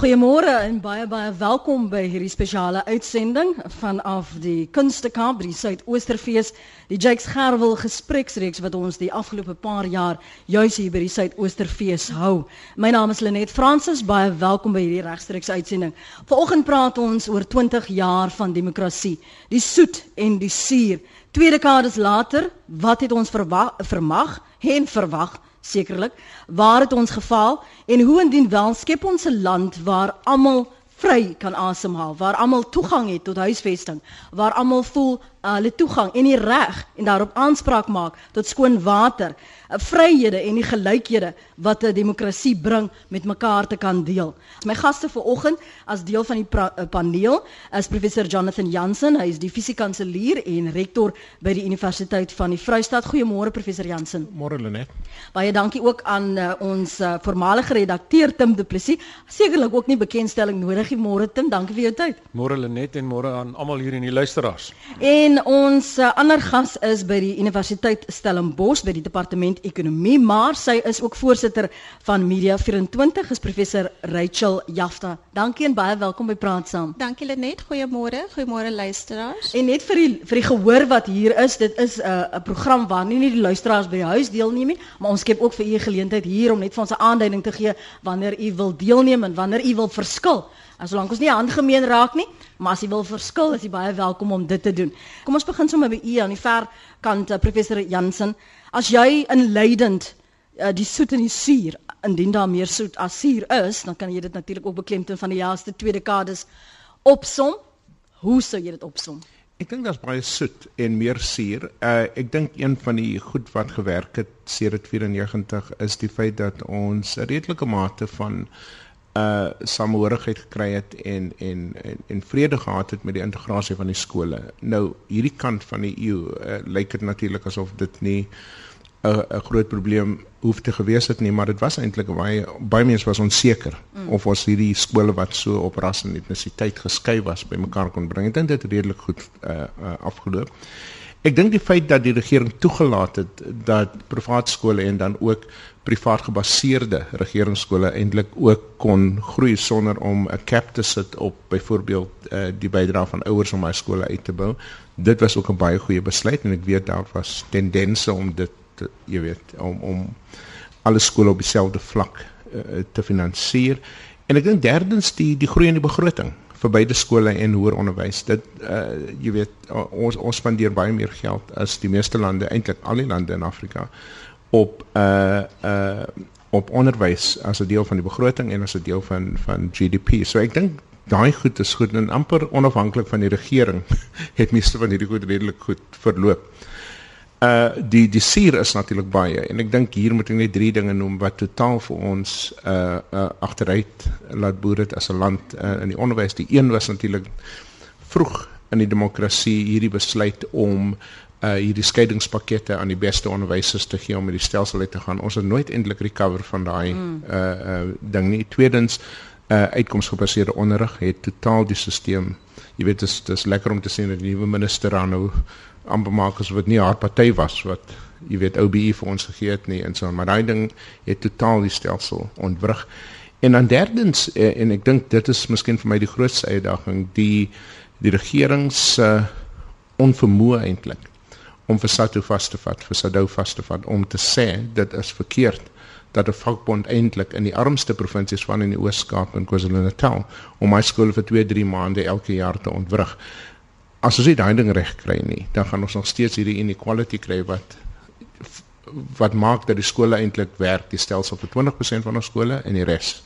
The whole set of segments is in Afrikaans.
Goeiemôre en baie baie welkom by hierdie spesiale uitsending vanaf die Kunstekamp, die Suidoosterfees, die Jakes Gerwel gespreksreeks wat ons die afgelope paar jaar juis hier by die Suidoosterfees hou. My naam is Lenet Fransis, baie welkom by hierdie regstreeks uitsending. Vanoggend praat ons oor 20 jaar van demokrasie, die soet en die suur. Twee dekades later, wat het ons verwag, vermag en verwag? Sekerlik waar het ons gefaal en hoe indien wel skep ons 'n land waar almal vry kan asemhaal waar almal toegang het tot huisvesting waar almal voel uh, hulle toegang en die reg en daarop aanspraak maak tot skoon water vryhede en die gelykhede wat 'n demokrasie bring met mekaar te kan deel. My gaste vanoggend as deel van die eh, paneel is professor Jonathan Jansen, hy is die fisiekanselier en rektor by die Universiteit van die Vrystaat. Goeiemôre professor Jansen. Môre Lenet. Baie dankie ook aan uh, ons uh, voormalige redakteur Tim Du Plessis. Sekerlik ook nie bekendstelling nodig nie. Môre Tim, dankie vir jou tyd. Môre Lenet en môre aan almal hier in die luisteraars. En ons uh, ander gas is by die Universiteit Stellenbosch by die departement ekonomie, maar sy is ook voorsitter van Media 24, is professor Rachel Jafta. Dankie en baie welkom by Praat Saam. Dankie Lenet, goeiemôre, goeiemôre luisteraars. En net vir die vir die gehoor wat hier is, dit is 'n uh, 'n program waar nie net die luisteraars by die huis deelneem nie, maar ons skep ook vir u geleentheid hier om net vir ons 'n aanduiding te gee wanneer u wil deelneem en wanneer u wil verskil. As solank ons nie handgemeen raak nie, maar as jy wil verskil, is jy baie welkom om dit te doen. Kom ons begin sommer by u aan die ver kant, uh, professor Jansen. As jy inleidend uh, die soet en die suur, indien daar meer soet as suur is, dan kan jy dit natuurlik ook beklemtoon van die laaste twee dekades opsom. Hoe sou jy dit opsom? Ek dink daar's baie soet en meer suur. Uh ek dink een van die goed wat gewerk het sedert 94 is die feit dat ons 'n redelike mate van uh samehorigheid gekry het en en en, en vrede gehad het met die integrasie van die skole. Nou hierdie kant van die eeu uh, lyk dit natuurlik asof dit nie 'n 'n groot probleem hoef te gewees het nie, maar dit was eintlik baie baie mense was onseker mm. of ons hierdie skole wat so op ras en etnisiteit geskei was bymekaar kon bring. Ek dink dit het redelik goed uh, uh afgeloop. Ek dink die feit dat die regering toegelaat het dat privaat skole en dan ook privaat gebaseerde regeringsskole eintlik ook kon groei sonder om 'n cap te sit op byvoorbeeld uh, die bydrae van ouers om my skole uit te bou. Dit was ook 'n baie goeie besluit en ek weet daar was tendense om dit te, jy weet om om alle skole op dieselfde vlak uh, te finansier. En ek dink derdens die die groei in die begroting vir beide skole en hoër onderwys. Dit uh jy weet ons ons spandeer baie meer geld as die meeste lande, eintlik al die lande in Afrika op uh uh op onderwys as 'n deel van die begroting en as 'n deel van van GDP. So ek dink daai goed is goed en amper onafhanklik van die regering het meeste van hierdie goed redelik goed verloop. Uh die die suur is natuurlik baie en ek dink hier moet ek net drie dinge noem wat totaal vir ons uh uh agteruit laat boer dit as 'n land uh, in die onderwys. Die een was natuurlik vroeg in die demokrasie hierdie besluit om uh hierdie skeidingspakkette aan die beste onderwysers te gee om met die stelsel uit te gaan. Ons het nooit eintlik recover van daai mm. uh uh ding nie. Tweedens uh uitkomsgebaseerde onderrig het totaal die stelsel. Jy weet dis dis lekker om te sien dat die nuwe minister aan nou amper maak as wat nie haar party was wat jy weet OBE vir ons gegee het nie en so maar daai ding het totaal die stelsel ontwrig. En dan derdens uh, en ek dink dit is miskien vir my die grootste uitdaging die die regering se uh, onvermoë eintlik om vir Sato vas te vat, vir Sadou vas te vat om te sê dit is verkeerd dat 'n vakbond eintlik in die armste provinsies van in die Oos-Kaap en KwaZulu-Natal om my skole vir 2-3 maande elke jaar te ontwrig. As ons nie daai ding reg kry nie, dan gaan ons nog steeds hierdie inequality kry wat wat maak dat die skole eintlik werk, die stelsel vir 20% van ons skole en die res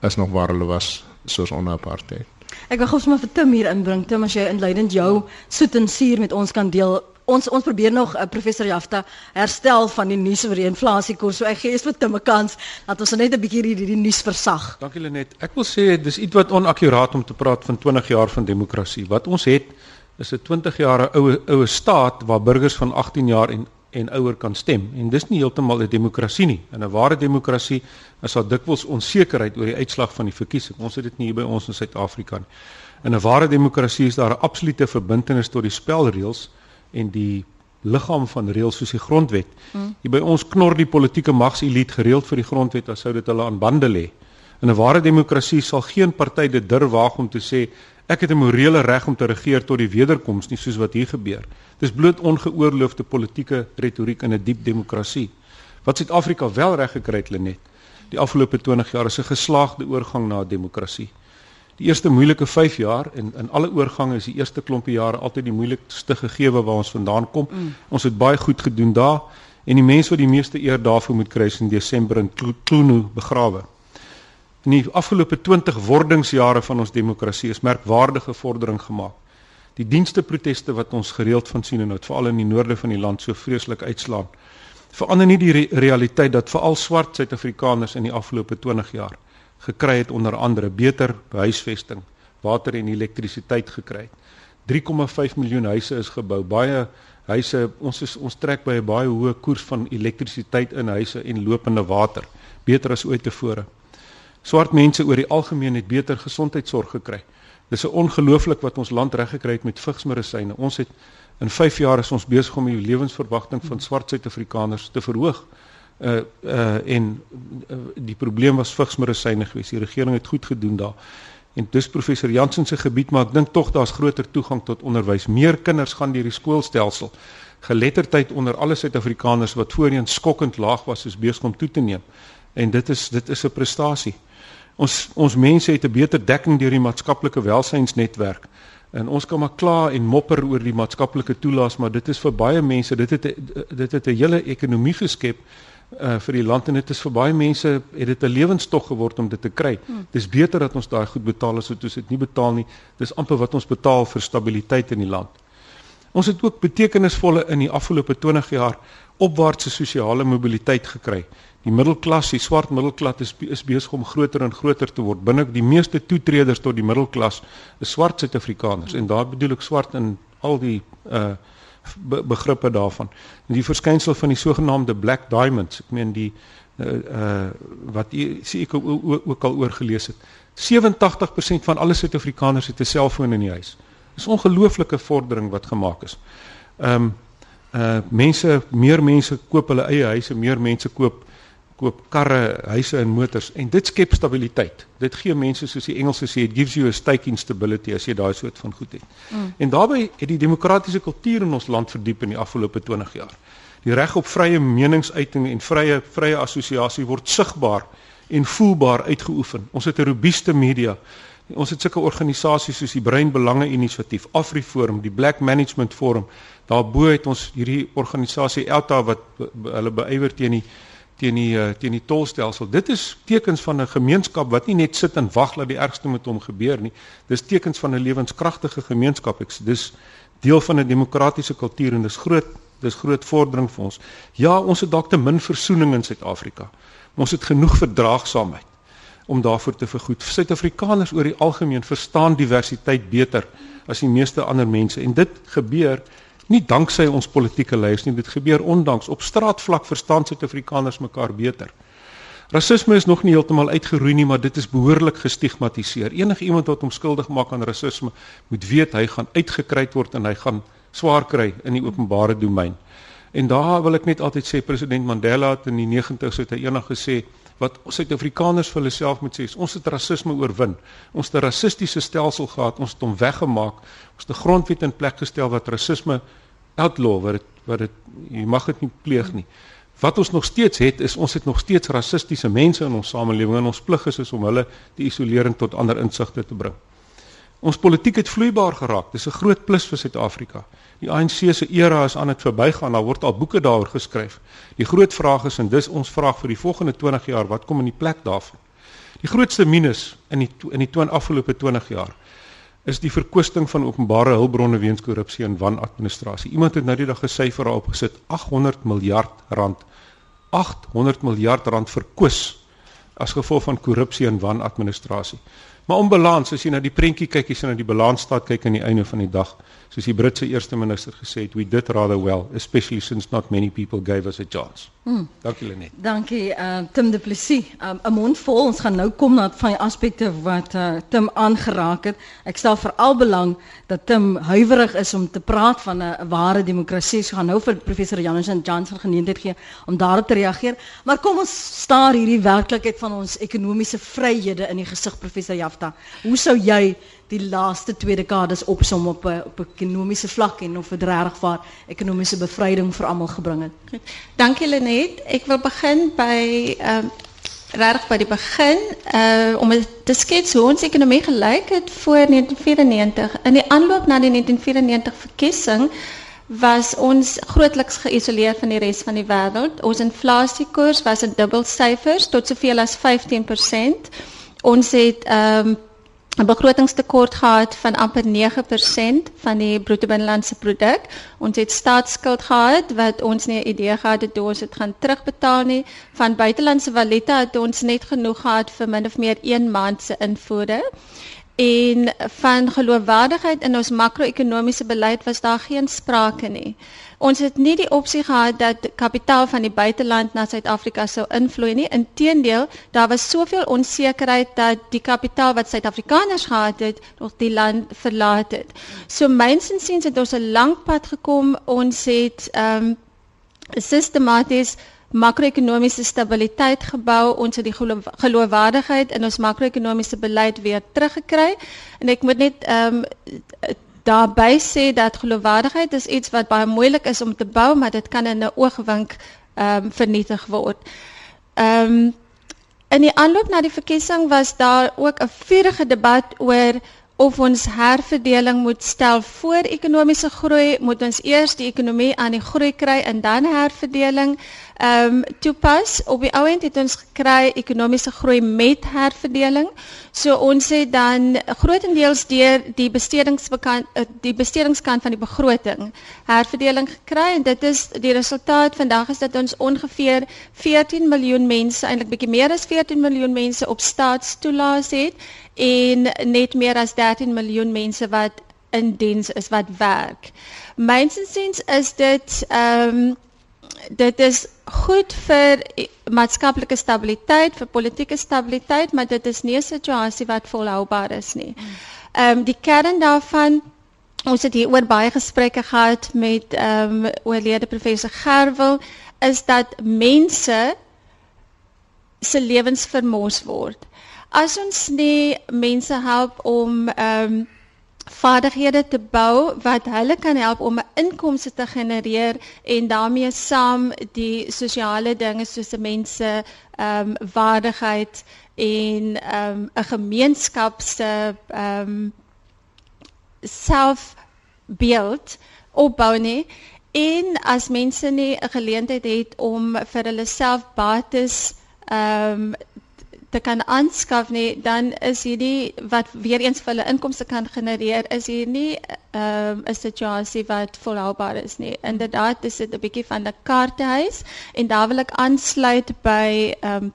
is nog waar hulle was soos onder apartheid. Ek wil gou sommer vir Tim hier inbring. Tim, as jy inleidend jou soet en suur met ons kan deel ons ons probeer nog uh, professor Jafta herstel van die nuus oor die inflasiekoers. So ek gee eers vir Tim 'n kans dat ons net 'n bietjie hierdie die nuus versag. Dankie Lenet. Ek wil sê dis iets wat onakkuraat om te praat van 20 jaar van demokrasie. Wat ons het is 'n 20 jaar oue oue staat waar burgers van 18 jaar en en ouer kan stem. En dis nie heeltemal 'n demokrasie nie. In 'n ware demokrasie is daar dikwels onsekerheid oor die uitslag van die verkiesing. Ons het dit nie hier by ons in Suid-Afrika nie. In 'n ware demokrasie is daar 'n absolute verbintenis tot die spelreëls en die liggaam van reëls soos die grondwet. Mm. Hier by ons knor die politieke magselite gereeld vir die grondwet as sou dit hulle aan bande lê. In 'n ware demokrasie sal geen party dit durf waag om te sê ek het 'n morele reg om te regeer tot die wederkoms nie soos wat hier gebeur. Dis bloot ongeoorloofde politieke retoriek in 'n diep demokrasie. Wat Suid-Afrika wel reg gekry het, Lenet, die afgelope 20 jaar is 'n geslaagde oorgang na demokrasie. Die eerste moeilike 5 jaar en in alle oorgange is die eerste klompie jare altyd die moeilikste gegeewe waar ons vandaan kom. Mm. Ons het baie goed gedoen daar en die mense wat die meeste eer daarvoor moet kry is in Desember in Kloono begrawe. In die afgelope 20 wordingsjare van ons demokrasie is merkwaardige vordering gemaak. Die dienste proteste wat ons gereeld van sien en wat veral in die noorde van die land so vreeslik uitslaan, verander nie die re realiteit dat veral swart Suid-Afrikaners in die afgelope 20 jaar gekry het onder andere beter huisvesting, water en elektrisiteit gekry het. 3,5 miljoen huise is gebou. Baie huise, ons is ons trek by 'n baie hoë koers van elektrisiteit in huise en lopende water, beter as ooit tevore. Swart mense oor die algemeen het beter gesondheidsorg gekry. Dis 'n ongelooflik wat ons land reg gekry het met vigsmedisyne. Ons het in 5 jaar is ons besig om die lewensverwagting van swart Suid-Afrikaners te verhoog. Uh uh en uh, die probleem was vigsmedisyne geweest. Die regering het goed gedoen daar. En dis professor Jansen se gebied, maar ek dink tog daar's groter toegang tot onderwys. Meer kinders gaan deur die skoolstelsel. Geletterdheid onder alle Suid-Afrikaners wat voorheen skokkend laag was, is besig om toe te neem. En dit is dit is 'n prestasie. Ons ons mense het 'n beter dekking deur die maatskaplike welsynsnetwerk. En ons kan maar kla en mopper oor die maatskaplike toelaas, maar dit is vir baie mense, dit het dit het 'n hele ekonomie geskep uh vir die land en dit is vir baie mense het dit 'n lewenstog geword om dit te kry. Hmm. Dis beter dat ons daai goed betaal as wat ons dit nie betaal nie. Dis amper wat ons betaal vir stabiliteit in die land. Ons het ook betekenisvolle in die afgelope 20 jaar opwaartse sosiale mobiliteit gekry. Die middelklas, die swart middelklas is is besig om groter en groter te word. Binne die meeste toetreders tot die middelklas is swart Suid-Afrikaners en daar bedoel ek swart in al die uh be begrippe daarvan. Die verskynsel van die sogenaamde black diamonds, ek meen die uh, uh wat sê ek ook al oorgelees het. 87% van alle Suid-Afrikaners het 'n selfoon in die huis. Dis ongelooflike vordering wat gemaak is. Ehm um, uh mense, meer mense koop hulle eie huise, meer mense koop koop karre, huise en motors en dit skep stabiliteit. Dit gee mense soos die Engelse sê it gives you a stake in stability as jy daai soort van goed het. Mm. En daarbey het die demokratiese kultuur in ons land verdiep in die afgelope 20 jaar. Die reg op vrye meningsuiting en vrye vrye assosiasie word sigbaar en voelbaar uitgeoefen. Ons het 'n robuuste media. Ons het sulke organisasies soos die Breinbelange Inisiatief, AfriForum, die Black Management Forum. Daarbo het ons hierdie organisasie ELTA wat hulle beywer teen die teen die uh, teen die tolstelsel. Dit is tekens van 'n gemeenskap wat nie net sit en wag dat die ergste met hom gebeur nie. Dis tekens van 'n lewenskragtige gemeenskap. Ek dis deel van 'n demokratiese kultuur en dis groot dis groot vordering vir ons. Ja, ons het dalk te min versoening in Suid-Afrika. Ons het genoeg verdraagsaamheid om daarvoor te vergoed. Suid-Afrikaners oor die algemeen verstaan diversiteit beter as die meeste ander mense en dit gebeur nie danksy ons politieke leiers nie, dit gebeur ondanks op straatvlak verstaan Suid-Afrikaners mekaar beter. Rasisme is nog nie heeltemal uitgeroei nie, maar dit is behoorlik gestigmatiseer. Enige iemand wat hom skuldig maak aan rasisme, moet weet hy gaan uitgekry word en hy gaan swaar kry in die openbare domein. En daar wil ek net altyd sê president Mandela het in die 90's het hy eendag gesê wat Suid-Afrikaners vir hulle self moet sê, ons het rasisme oorwin. Ons het 'n rassistiese stelsel gehad, ons het hom weggemaak. Ons het 'n grondwet in plek gestel wat rasisme outlaw wat dit wat dit jy mag dit nie pleeg nie. Wat ons nog steeds het is ons het nog steeds rassistiese mense in ons samelewing en ons plig is, is om hulle te isoleer en tot ander insigte te bring. Ons politiek het vloeibaar geraak. Dis 'n groot plus vir Suid-Afrika. Die ANC se era is aan dit verbygaan. Daar word al boeke daaroor geskryf. Die groot vraag is en dis ons vraag vir die volgende 20 jaar, wat kom in die plek daarvan? Die grootste minus in die in die 20 afgelope 20 jaar is die verkwisting van openbare hulpbronne weens korrupsie en wanadministrasie. Iemand het nou die dag gesyfer daarop gesit 800 miljard rand. 800 miljard rand verkwis as gevolg van korrupsie en wanadministrasie. Maar om balans, as jy na die prentjie kyk, as jy na die balans staat kyk aan die einde van die dag, soos die Britse eerste minister gesê het, we did rather well, especially since not many people gave us a chance. Hmm. Dankie Lenet. Dankie uh, Tim Du Plessis. 'n um, Mond vol. Ons gaan nou kom na van die aspekte wat uh, Tim aangeraak het. Ek stel veral belang dat Tim huiwerig is om te praat van 'n ware demokrasie. Ons gaan nou vir professor Janus en Johnson geleentheid gee om daarop te reageer. Maar kom ons staar hierdie werklikheid van ons ekonomiese vryhede in die gesig professor Jafta. Hoe sou jy die laaste twee dekades opsom op 'n op 'n ekonomiese vlak en of dit regtig vir ekonomiese bevryding vir almal gebring het? Dankie Lenet. Ek wil begin by ehm regtig by begin uh om te skets hoe ons ekonomie gelyk het voor 1994. In die aanloop na die 1994 verkiesing was ons grootliks geïsoleer van die res van die wêreld. Ons inflasiekoers was in dubbelsyfers tot soveel as 15%. Ons het ehm um, 'n begrotingstekort gehad van amper 9% van die bruto binnelandse produk. Ons het staatsskuld gehad wat ons nie 'n idee gehad het hoe ons dit gaan terugbetaal nie. Van buitelandse valuta het ons net genoeg gehad vir min of meer 1 maand se invoere. En van geloofwaardigheid in ons makro-ekonomiese beleid was daar geen sprake nie. Ons het nie die opsie gehad dat kapitaal van die buiteland na Suid-Afrika sou invloei nie. Inteendeel, daar was soveel onsekerheid dat die kapitaal wat Suid-Afrikaners gehad het, nog die land verlaat het. So myns insiens het ons 'n lang pad gekom. Ons het ehm um, sistematies makro-ekonomiese stabiliteit gebou, ons het die geloofwaardigheid in ons makro-ekonomiese beleid weer teruggekry. En ek moet net ehm um, daarbey sê dat geloofwaardigheid is iets wat baie moeilik is om te bou, maar dit kan in 'n oogwink ehm um, vernietig word. Ehm um, in die aanloop na die verkiesing was daar ook 'n vurige debat oor of ons herverdeling moet stel voor ekonomiese groei, moet ons eers die ekonomie aan die groei kry en dan herverdeling ehm um, toepas. Op die ou end het ons gekry ekonomiese groei met herverdeling. So ons het dan grootendeels deur die bestedingsbekant eh, die bestedingskant van die begroting herverdeling gekry en dit is die resultaat vandag is dat ons ongeveer 14 miljoen mense, eintlik bietjie meer as 14 miljoen mense op staatstoelaas het en net meer as 13 miljoen mense wat in diens is wat werk. Myns insiens is dit ehm um, dit is goed vir maatskaplike stabiliteit, vir politieke stabiliteit, maar dit is nie 'n situasie wat volhoubaar is nie. Ehm um, die kern daarvan ons het hier oor baie gesprekke gehad met ehm um, oorlede professor Gerwel is dat mense se lewens vermors word. As ons nie mense help om ehm um, vaardighede te bou wat hulle kan help om 'n inkomste te genereer en daarmee saam die sosiale dinge soos mense ehm um, waardigheid en ehm um, 'n gemeenskap se ehm um, selfbeeld opbou nie en as mense nie 'n geleentheid het om vir hulle self bates ehm um, te kan aanskaf nie, dan is hierdie wat weer eens vir hulle inkomste kan genereer, is hier nie ehm, 'n um, situasie wat volhoubaar is nie. Inderdaad, dis dit 'n bietjie van 'n kaartehuis en daar wil ek aansluit by ehm um,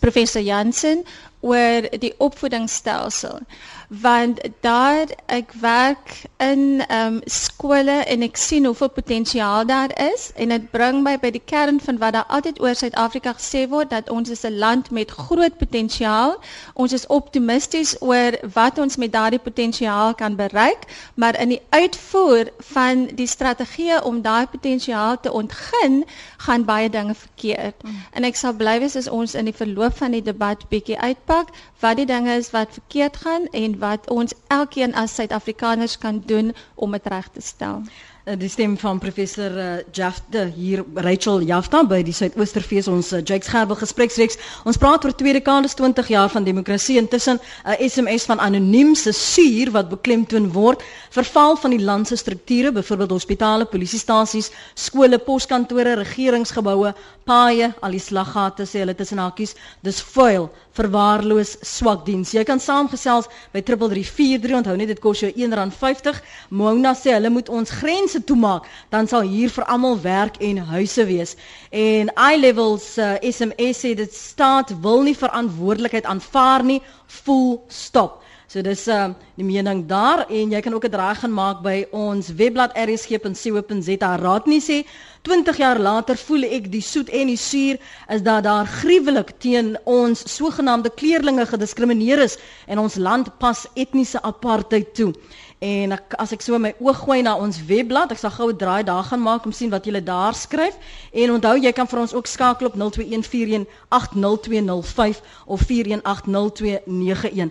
professor Jansen oor die opvoedingsstelsel want daar ek werk in ehm um, skole en ek sien hoeveel potensiaal daar is en dit bring my by die kern van wat daar altyd oor Suid-Afrika gesê word dat ons is 'n land met groot potensiaal. Ons is optimisties oor wat ons met daardie potensiaal kan bereik, maar in die uitvoer van die strategie om daai potensiaal te ontgin, gaan baie dinge verkeerd. Mm. En ek sal bly wees as ons in die verloop van die debat bietjie uitpak wat die dinge is wat verkeerd gaan en wat ons elkeen as Suid-Afrikaners kan doen om dit reg te stel. Eh, die stem van professor uh, Jafta hier Rachel Jafta by die Suidoosterfees ons uh, Jakes Gerwel gespreksreeks. Ons praat oor tweede dekades 20 jaar van demokrasie intussen 'n uh, SMS van anoniem se suur wat beklemtoon word verval van die land se strukture, byvoorbeeld hospitale, polisiestasies, skole, poskantore, regeringsgeboue, paaie, al die slaggate sê hulle tussen hakies, dis vuil, verwaarloos, swak diens. Jy kan saamgesels by 3343 onthou net dit kos jou R1.50. Mona sê hulle moet ons grense grense toemaak, dan sal hier vir almal werk en huise wees. En I levels uh, SMS sê dit staat wil nie verantwoordelikheid aanvaar nie, full stop. So dis uh die mening daar en jy kan ook 'n draai gaan maak by ons webblad rsg.co.za. Raadnie sê 20 jaar later voel ek die soet en die suur is dat daar gruwelik teen ons sogenaamde kleerlinge gediskrimineer is en ons land pas etniese apartheid toe. En ek, as ek so my oog gooi na ons webblad, ek sal gou 'n draai daar gaan maak om sien wat julle daar skryf. En onthou jy kan vir ons ook skakel op 0214180205 of 418091.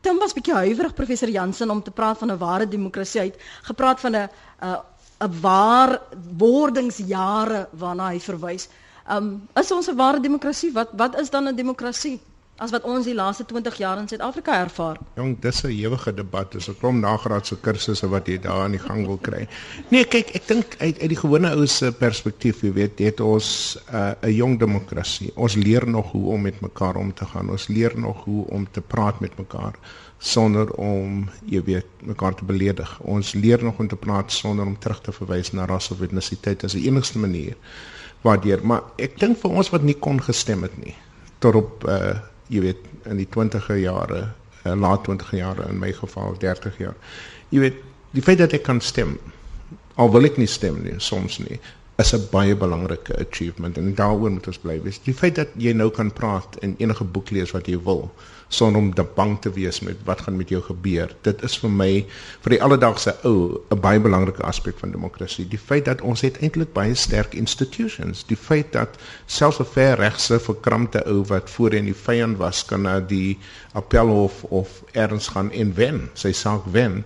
Tim was bietjie huiwerig professor Jansen om te praat van 'n ware demokrasie. Hy het gepraat van 'n 'n 'n waar wordingsjare waarna hy verwys. Um is ons 'n ware demokrasie? Wat wat is dan 'n demokrasie? As wat ons die laaste 20 jaar in Suid-Afrika ervaar. Jong, dis 'n ewige debat. Dis 'n klomp nagraadse kursusse wat jy daar aan die gang wil kry. Nee, kyk, ek dink uit uit die gewone ou se perspektief, jy weet, het ons uh, 'n uh, jong demokrasie. Ons leer nog hoe om met mekaar om te gaan. Ons leer nog hoe om te praat met mekaar sonder om, jy weet, mekaar te beledig. Ons leer nog om te praat sonder om terug te verwys na ras of etnisiteit as die enigste manier waardeur. Maar ek dink vir ons wat nie kon gestem het nie tot op uh jy weet in die 20e jare, uh, laat 20e jare in my geval 30 jaar. Jy weet die feit dat ek kan stem al wil ek nie stem nie soms nie is 'n baie belangrike achievement en daaroor moet ons bly wees. Die feit dat jy nou kan praat en enige boek lees wat jy wil sonder om te bang te wees met wat gaan met jou gebeur. Dit is vir my vir die alledaagse ou 'n baie belangrike aspek van demokrasie. Die feit dat ons het eintlik baie sterk institutions. Die feit dat selfs 'n ver regse verkrampte ou wat voorheen die vyand was kan na die appelhof of erns gaan en wen, sy saak wen.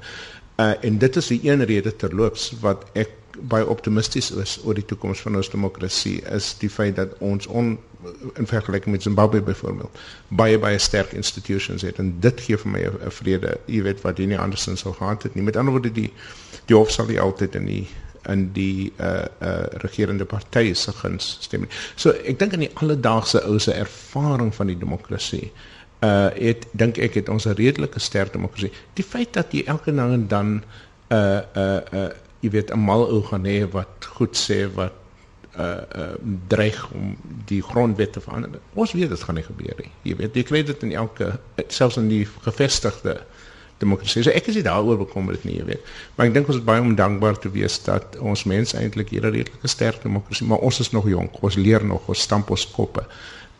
Uh, en dit is die een rede terloops wat ek baie optimisties is oor die toekoms van ons demokrasie is die feit dat ons on, in vergelyking met Zimbabwe byvoorbeeld baie baie sterk institutions het en dit gee vir my 'n vrede jy weet wat jy nie andersins sou gehad het nie met ander woorde die die hof sal die altyd in die in die uh uh regerende party se guns stem. So ek dink in die alledaagse ou se ervaring van die demokrasie uh het dink ek het ons 'n redelike sterk demokrasie. Die feit dat jy elke nou en dan uh uh uh jy weet 'n mal ou gaan hê wat goed sê wat uh uh dreig om die grondwet te verander. Ons weet dit gaan nie gebeur nie. Jy weet, jy kry dit in elke selfs in die gevestigde demokrasie. So ek is nie daaroor bekommerd nie, jy weet. Maar ek dink ons is baie ondankbaar te wees dat ons mense eintlik hier 'n redelike sterk demokrasie, maar ons is nog jonk. Ons leer nog, ons stamp ons koppe.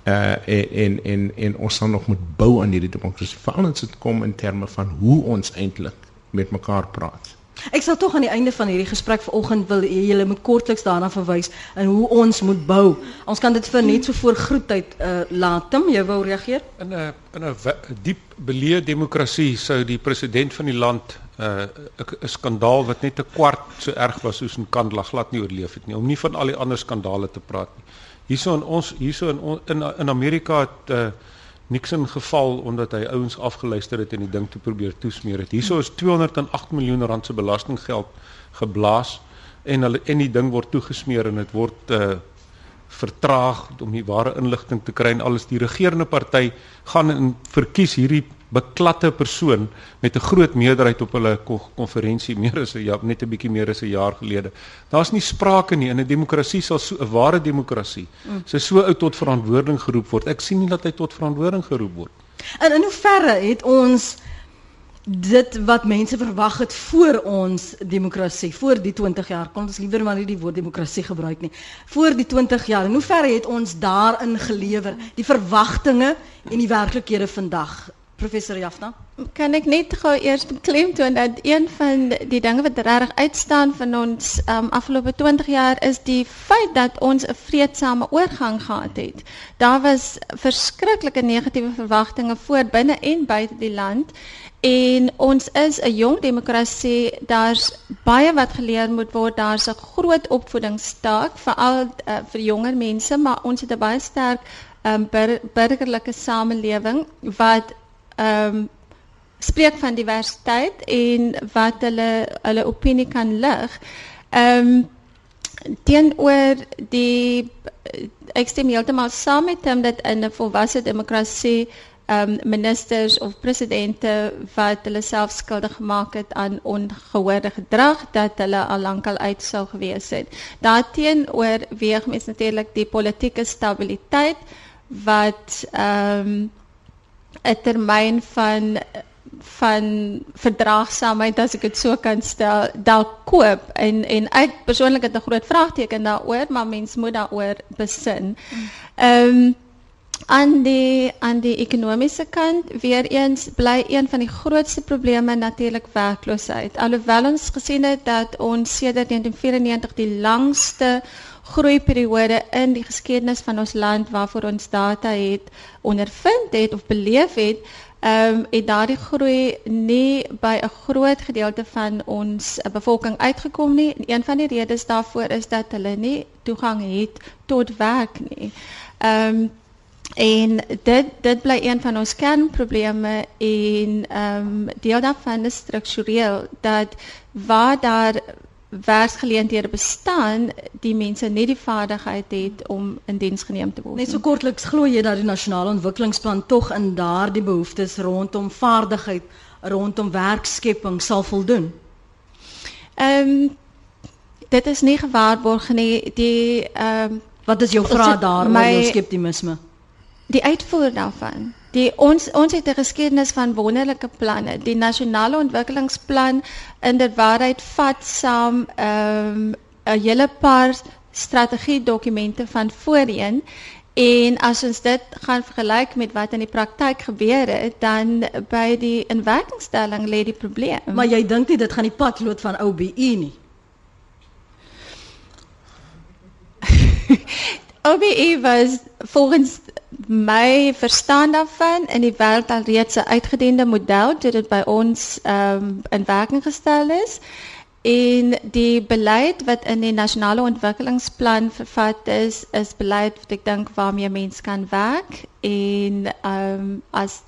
Uh en en en, en ons sal nog moet bou aan hierdie demokrasie. Veral as dit kom in terme van hoe ons eintlik met mekaar praat. Ek sal tog aan die einde van hierdie gesprek vanoggend wil julle moet kortliks daarna verwys en hoe ons moet bou. Ons kan dit vir net so voor groetheid uh, laat. Tim, jy wou reageer? In 'n in 'n diep beleë demokrasie sou die president van die land uh, 'n uh, skandaal wat net 'n kwart so erg was soos in Kandla glad nie oorleef het nie. Om nie van al die ander skandale te praat nie. Hierso in ons hierso in in in Amerika het uh, Nixon geval omdat hy ouens afgeluister het en die ding te probeer toesmeer het. Hierso is 208 miljoen rand se belastinggeld geblaas en hulle en die ding word toegesmeer en dit word uh vertraag om die ware inligting te kry en alles die regerende party gaan in verkies hierdie beklatte persoon met 'n groot meerderheid op hulle konferensie meer as 'n jaar net 'n bietjie meer as 'n jaar gelede. Daar's nie sprake nie in 'n demokrasie sal so 'n ware demokrasie mm. sy so oud tot verantwoording geroep word. Ek sien nie dat hy tot verantwoording geroep word. En in hoeverre het ons dit wat mense verwag het voor ons demokrasie, voor die 20 jaar, kon ons liewer maar nie die woord demokrasie gebruik nie. Voor die 20 jaar, in hoeverre het ons daarin gelewer, die verwagtinge en die werklikhede vandag? Professor Jafna? Kan ek net gou eers beklemtoon dat een van die dinge wat regtig uitstaan van ons um, afgelope 20 jaar is die feit dat ons 'n vredesame oorgang gehad het. Daar was verskriklike negatiewe verwagtinge voor binne en buite die land en ons is 'n jong demokrasie. Daar's baie wat geleer moet word. Daar's 'n groot opvoedingstaak veral uh, vir jonger mense, maar ons het 'n baie sterk um, burgerlike samelewing wat ehm um, spreek van diversiteit en wat hulle hulle opinie kan lig. Ehm um, teenoor die ek stem heeltemal saam met hom dat in 'n volwasse demokrasie ehm um, ministers of presidente wat hulle self skuldig gemaak het aan ongehoorde gedrag dat hulle al lankal uit sou gewees het. Daarteenoor weeg mens natuurlik die politieke stabiliteit wat ehm um, 'n termyn van van verdraagsaamheid as ek dit so kan stel dalk koop en en ek persoonlik het 'n groot vraagteken daaroor maar mens moet daaroor besin. Ehm um, aan die aan die ekonomiese kant weer eens bly een van die grootste probleme natuurlik werkloosheid. Alhoewel ons gesien het dat ons sedert 1994 die langste groeiperiode in die geskiedenis van ons land waarvoor ons data het ondervind het of beleef het, ehm um, het daardie groei nie by 'n groot gedeelte van ons bevolking uitgekom nie. En een van die redes daarvoor is dat hulle nie toegang het tot werk nie. Ehm um, En dit dit bly een van ons kernprobleme en ehm um, deel daarvan is struktureel dat waar daar werksgeleenthede bestaan, die mense nie die vaardigheid het om in diens geneem te word. Net so kortliks glo jy dat die nasionale ontwikkelingsplan tog in daardie behoeftes rondom vaardigheid, rondom werkskepping sal voldoen. Ehm um, dit is nie gewaarborg nie. Die ehm um, wat is jou vraag daar oor jou skeptisisme? die uitvoer daarvan. Die ons ons het 'n geskiedenis van wonderlike planne. Die nasionale ontwikkelingsplan in die waarheid vat saam ehm, 'n um, hele paar strategie dokumente van voorheen en as ons dit gaan vergelyk met wat in die praktyk gebeur het, dan by die inwerkingstelling lê die probleem. Maar jy dink nie dit gaan die pad loop van OBE nie. OBE was volgens my verstaan daarvan in die wêreld al reeds 'n uitgediende model toe dit by ons ehm um, in werking gestel is en die beleid wat in die nasionale ontwikkelingsplan vervat is is beleid wat ek dink waarmee mense kan werk en ehm um, as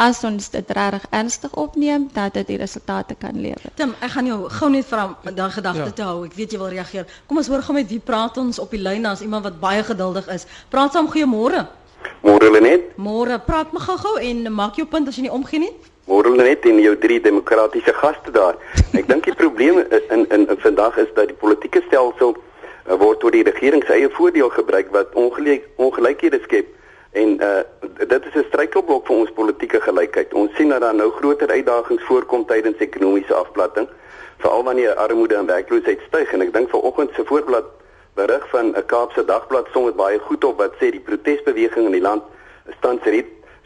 as ons dit regtig ernstig opneem dat dit die resultate kan lewer. Tim, ek gaan jou gou net vra daai gedagte ja. te hou. Ek weet jy wil reageer. Kom ons hoor gou met wie praat ons op die lyn as iemand wat baie geduldig is. Praat saam goeiemôre. Môre Lenet. Môre, praat my gou-gou en maak jou punt as jy nie omgee nie. Môre Lenet en jou drie demokratiese gaste daar. Ek dink die probleem in, in in vandag is dat die politieke stelsel uh, word tot die regering se eie voordeel gebruik wat ongelyk ongelykhede skep. En uh dit is 'n struikelblok vir ons politieke gelykheid. Ons sien dat daar nou groter uitdagings voorkom tydens ekonomiese afplatting, veral wanneer armoede en werkloosheid styg en ek dink vanoggend se voorblad berig van 'n Kaapse dagblad som dit baie goed op wat sê die protesbeweging in die land staan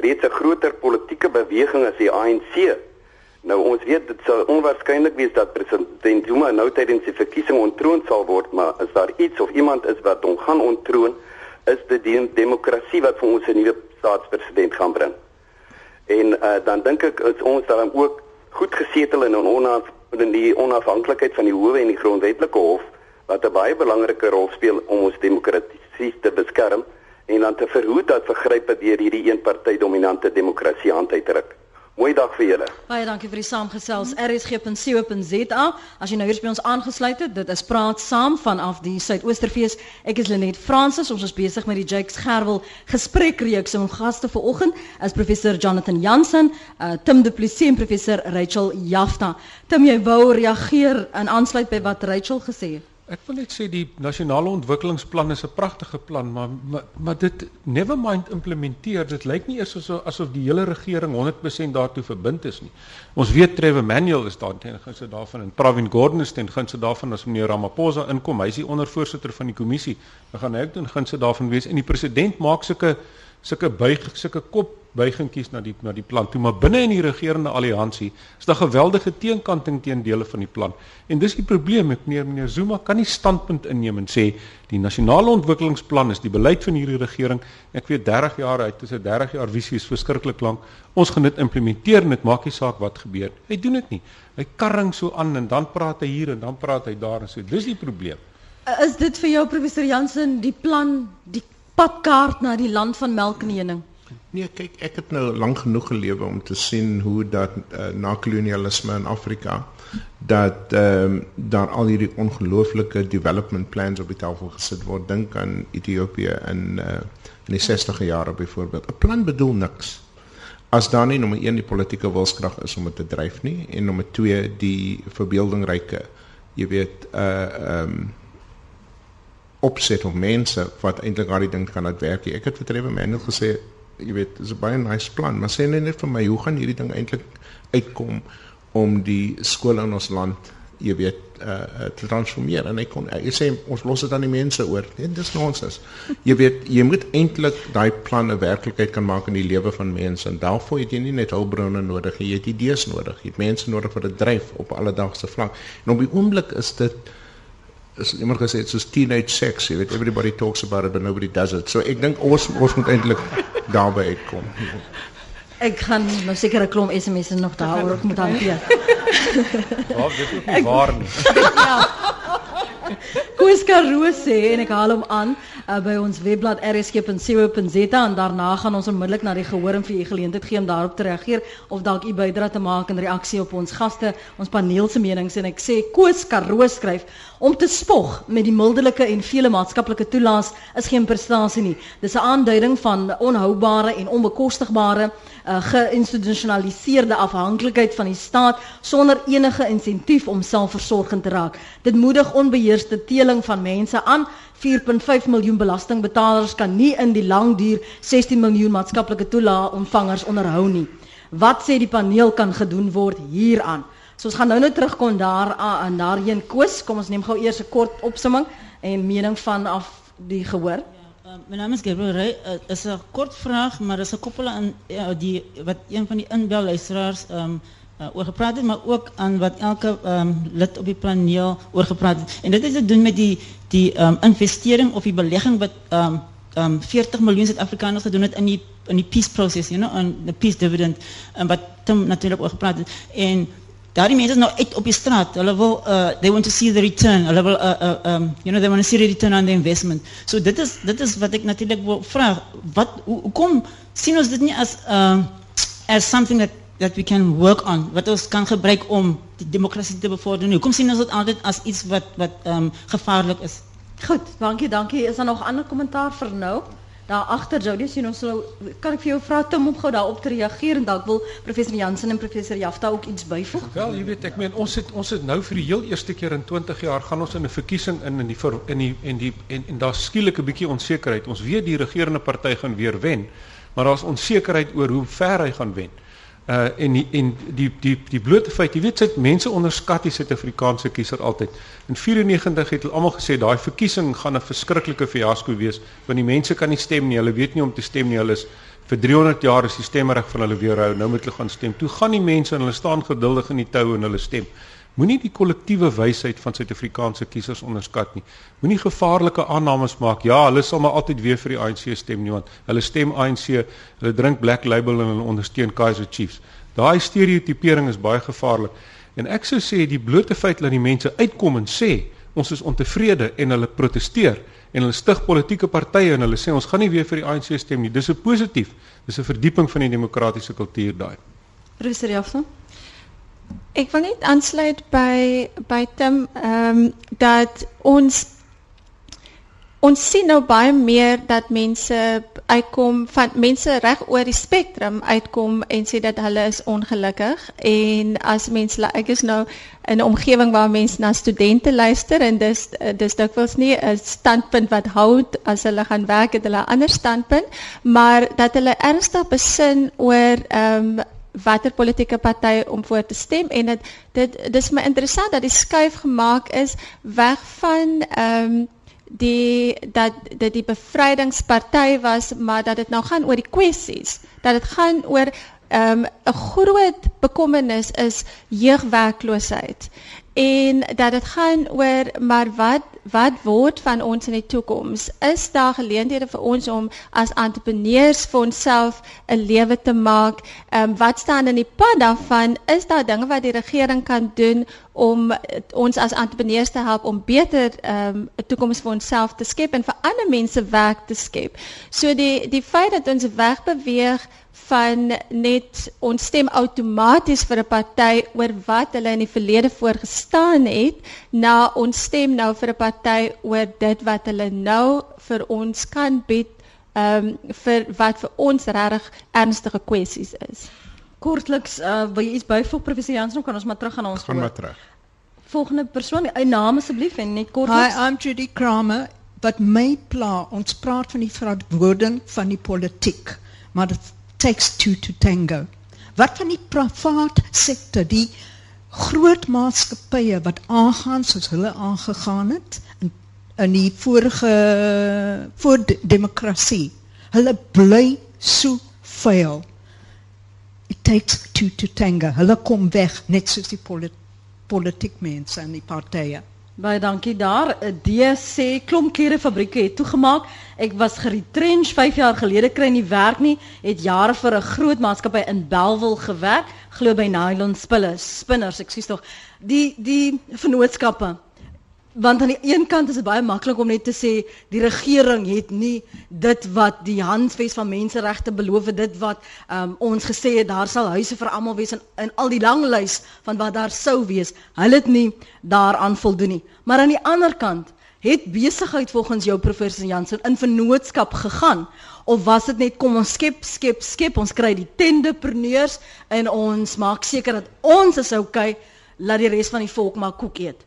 reeds 'n groter politieke beweging as die ANC. Nou ons weet dit sal onwaarskynlik wees dat president Zuma nou tydens die verkiesing ontroon sal word, maar as daar iets of iemand is wat hom gaan ontroon, is dit die demokrasie wat vir ons 'n nuwe staatspresident gaan bring. En uh, dan dink ek is ons dan ook goed gesetel in 'n onaf in die onafhanklikheid van die howe en die grondwetlike hof wat 'n baie belangrike rol speel om ons demokrasie te beskerm en dan te verhoed dat vergrype deur hierdie eenparty dominante demokrasie aan te druk. Mooi dag vir julle. Baie dankie vir die saamgesels. rsg.co.za. As jy nou hier by ons aangesluit het, dit is praat saam vanaf die Suidoosterfees. Ek is Lenet Fransis. Ons is besig met die Jakes Gerwel gesprekreeks. Ons gaste vanoggend is professor Jonathan Jansen, uh, Tim Du Plessis en professor Rachel Jafta. Tim, jy wou reageer en aansluit by wat Rachel gesê het. Ek wil net sê die nasionale ontwikkelingsplan is 'n pragtige plan, maar maar, dit never mind implementeer. Dit lyk nie eers asof asof die hele regering 100% daartoe verbind is nie. Ons weet Trevor Manuel is daar ten gunste daarvan en Pravin Gordhan is ten gunste daarvan as meneer Ramaphosa inkom. Is die ondervoorsitter van die kommissie. Dan gaan hy ook ten gunste daarvan wees en die president maak sulke sulke buig sulke kop buigingkies na die na die plan toe maar binne in die regerende alliansie is daar geweldige teenkanting teen dele van die plan en dis die probleem met meneer meneer Zuma kan nie standpunt inneem en sê die nasionale ontwikkelingsplan is die beleid van hierdie regering. Ek weet 30 jaar uit dis 'n 30 jaar visie is verskriklik lank. Ons gaan dit implementeer en dit maak nie saak wat gebeur hy doen dit nie. Hy karring so aan en dan praat hy hier en dan praat hy daar en so. Dis die probleem. Is dit vir jou professor Jansen die plan die padkaart na die land van melk en honing? Nee, kyk, ek het nou lank genoeg gelewe om te sien hoe dat uh, na kolonialisme in Afrika dat ehm um, daar al hierdie ongelooflike development plans op die tafel gesit word. Dink aan Ethiopië in uh, in die 60e jare byvoorbeeld. 'n Plan bedoel niks as daar nie nommer 1 die politieke wilskrag is om dit te dryf nie en nommer 2 die verbeeldingryke, jy weet, uh ehm um, opset of mense wat eintlik daardie ding kan laat werk. Ek het vir Trevor Manuel gesê jy weet, dis 'n baie nice plan, maar sê net vir my, hoe gaan hierdie ding eintlik uitkom om die skole in ons land jy weet uh te transformeer en ek kon jy sê ons los dit aan die mense oor. Nee, dis nonsens. Jy weet jy moet eintlik daai planne werklikheid kan maak in die lewe van mense en daarvoor het jy nie net hulpbronne nodig jy het idees nodig. Jy het mense nodig vir dit dryf op alledaagse vlak. En op die oomblik is dit is immer gesê dit soos teenage sex, jy weet everybody talks about it but nobody does it. So ek dink ons ons moet eintlik daarby uitkom. Ek gaan nou seker 'n klomp SMS'e nog daaroor moet hanteer. Ja, dit is nie waar nie. Koos Karoo sê en ek haal hom aan uh, by ons webblad rsg.co.za en daarna gaan ons onmiddellik na die gehoor en vir u geleentheid gee om daarop te reageer of dalk u bydra te maak in reaksie op ons gaste, ons paneel se menings en ek sê Koos Karoo skryf om te spog met die mildelike en vele maatskaplike toelaas is geen prestasie nie. Dis 'n aanduiding van onhoubare en onbekostigbare uh, geïnstitusionaliseerde afhanklikheid van die staat sonder enige insentief om selfversorgend te raak. Dit moedig onbeheerste teeling van mense aan. 4.5 miljoen belastingbetalers kan nie in die lang duur 16 miljoen maatskaplike toelaa ontvangers onderhou nie. Wat sê die paneel kan gedoen word hieraan? So ons gaan nou nou terugkom daar aan daarheen koes. Kom ons neem gou eers 'n kort opsomming en mening van af die gehoor. Uh, mijn naam is Gabriel Rey. Het uh, is een kort vraag, maar het is gekoppeld aan uh, die, wat een van die inbelluisteraars um, gepraat het, maar ook aan wat elke um, lid op die paneel oor gepraat het. En dit is te doen met die, die investering of die belegging wat um, um, 40 miljoen Zuid-Afrikaners gedoen het in die, in die peace process, you know, in peace dividend, wat Tim natuurlijk oor gepraat het. En daardie mense is nou uit op die straat. Hulle wil uh they want to see the return. Hulle wil uh, uh um you know they want to see the return on the investment. So dit is dit is wat ek natuurlik wil vra. Wat hoekom sien ons dit nie as uh, as something that that we can work on wat ons kan gebruik om die demokrasie te bevorder. Hoekom sien ons dit altyd as iets wat wat um gevaarlik is? Goed, dankie, dankie. Is daar nog ander kommentaar vir nou? Daar agter Jody sien ons sal kan ek vir jou vra Tim om gou daarop te reageer en dalk wil professor Jansen en professor Jafta ook iets byvoeg. Wel, jy weet ek meen ons het ons het nou vir die heel eerste keer in 20 jaar gaan ons in 'n verkiesing in in die in die en die en, en daar's skielik 'n bietjie onsekerheid. Ons weet die regerende party gaan weer wen, maar daar's onsekerheid oor hoe ver hy gaan wen uh en die, en die die die blote feit jy weet sit mense onderskat die Suid-Afrikaanse kiezer altyd. In 94 het hulle almal gesê daai verkiesing gaan 'n verskriklike fiasco wees want die mense kan nie stem nie. Hulle weet nie om te stem nie. Hulle is vir 300 jaar is die stemreg van hulle weer hou nou moet hulle gaan stem. Toe gaan die mense en hulle staan geduldig in die tou en hulle stem Moenie die kollektiewe wysheid van Suid-Afrikaanse kiesers onderskat nie. Moenie gevaarlike aannames maak. Ja, hulle sal maar altyd weer vir die ANC stem nie want hulle stem ANC, hulle drink Black Label en hulle ondersteun Kaizer Chiefs. Daai stereotipering is baie gevaarlik. En ek sou sê die blote feit dat die mense uitkom en sê ons is ontevrede en hulle proteseer en hulle stig politieke partye en hulle sê ons gaan nie weer vir die ANC stem nie. Dis 'n positief. Dis 'n verdieping van die demokratiese kultuur daai. Professor Jafson Ik wil niet aansluiten bij, bij Tim um, dat ons ons sien nou baie meer dat mense uitkom van mense reg oor die spektrum uitkom en sê dat hulle is ongelukkig. En as mense ek is nou in 'n omgewing waar mense na studente luister en dis dis dikwels nie 'n standpunt wat hou as hulle gaan werk het hulle 'n ander standpunt. Maar dat hulle ernstig besin oor ehm um, watter politieke party om voor te stem en dit dit dis my interessant dat die skuif gemaak is weg van ehm um, die dat dit die bevrydingsparty was maar dat dit nou gaan oor die kwessies dat dit gaan oor ehm, 'n um, groot bekommernis is jeugwerkloosheid en dat dit gaan oor maar wat wat word van ons in die toekoms? Is daar geleenthede vir ons om as entrepreneurs vir onsself 'n lewe te maak? Ehm um, wat staan in die pad daarvan? Is daar dinge wat die regering kan doen om ons as entrepreneurs te help om beter ehm um, 'n toekoms vir onsself te skep en vir ander mense werk te skep? So die die feit dat ons wegbeweeg van net ons stem outomaties vir 'n party oor wat hulle in die verlede voorgestaan het, na ons stem nou vir 'n party oor dit wat hulle nou vir ons kan bied, ehm um, vir wat vir ons regtig ernstige kwessies is. Kortliks, uh, wil jy iets byvoeg professor Jansen, kan ons maar terug aan ons gaan maar terug. Volgende persoon, 'n naam asseblief en net kortliks. Hi, I'm Judy Kramer. Wat my pla, ons praat van die verantwoording van die politiek maar it takes two to tango. Wat van die private sektor, die groot maatskappye wat aangaan soos hulle aangegaan het in die vorige voor de, demokrasie. Hulle bly so vuil. It takes two to tango. Hulle kom weg net soos die polit politiek mense en die partye. Baie dankie daar. DC klompkere fabrieke het toegemaak. Ek was geretrench 5 jaar gelede kry nie werk nie. Het jare vir 'n groot maatskappy in Belwel gewerk, glo by nylon spulle, spinners, ekskuus tog. Die die vennootskappe want aan die een kant is dit baie maklik om net te sê die regering het nie dit wat die handves van menseregte beloof het dit wat um, ons gesê het daar sal huise vir almal wees in, in al die lang lys van wat daar sou wees. Hulle het nie daaraan voldoen nie. Maar aan die ander kant het besigheid volgens jou professor Jansen in vennootskap gegaan? Of was dit net kom ons skep skep skep ons kry die tendepreneurs en ons maak seker dat ons is okay laat die res van die volk maar koek eet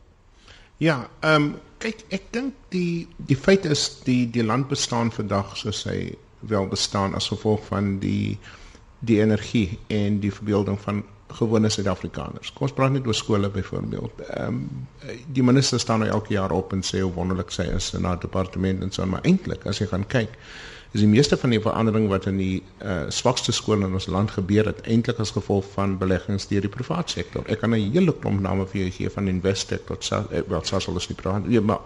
Ja, ehm um, kyk ek dink die die feit is die die land bestaan vandag soos hy wel bestaan as gevolg van die die energie en die verbeelding van gewone Suid-Afrikaners. Kom ons praat net oor skole byvoorbeeld. Ehm um, die minister staan nou elke jaar op en sê hoe wonderlik sy is in haar departement en so maar eintlik as jy gaan kyk is die meeste van die verandering wat in die uh, swakste skole in ons land gebeur het eintlik as gevolg van beleggings deur die private sektor. Ek kan 'n hele klomp name vir jou gee van Investec tot eh, wat sou alles nie praat. Ja, maar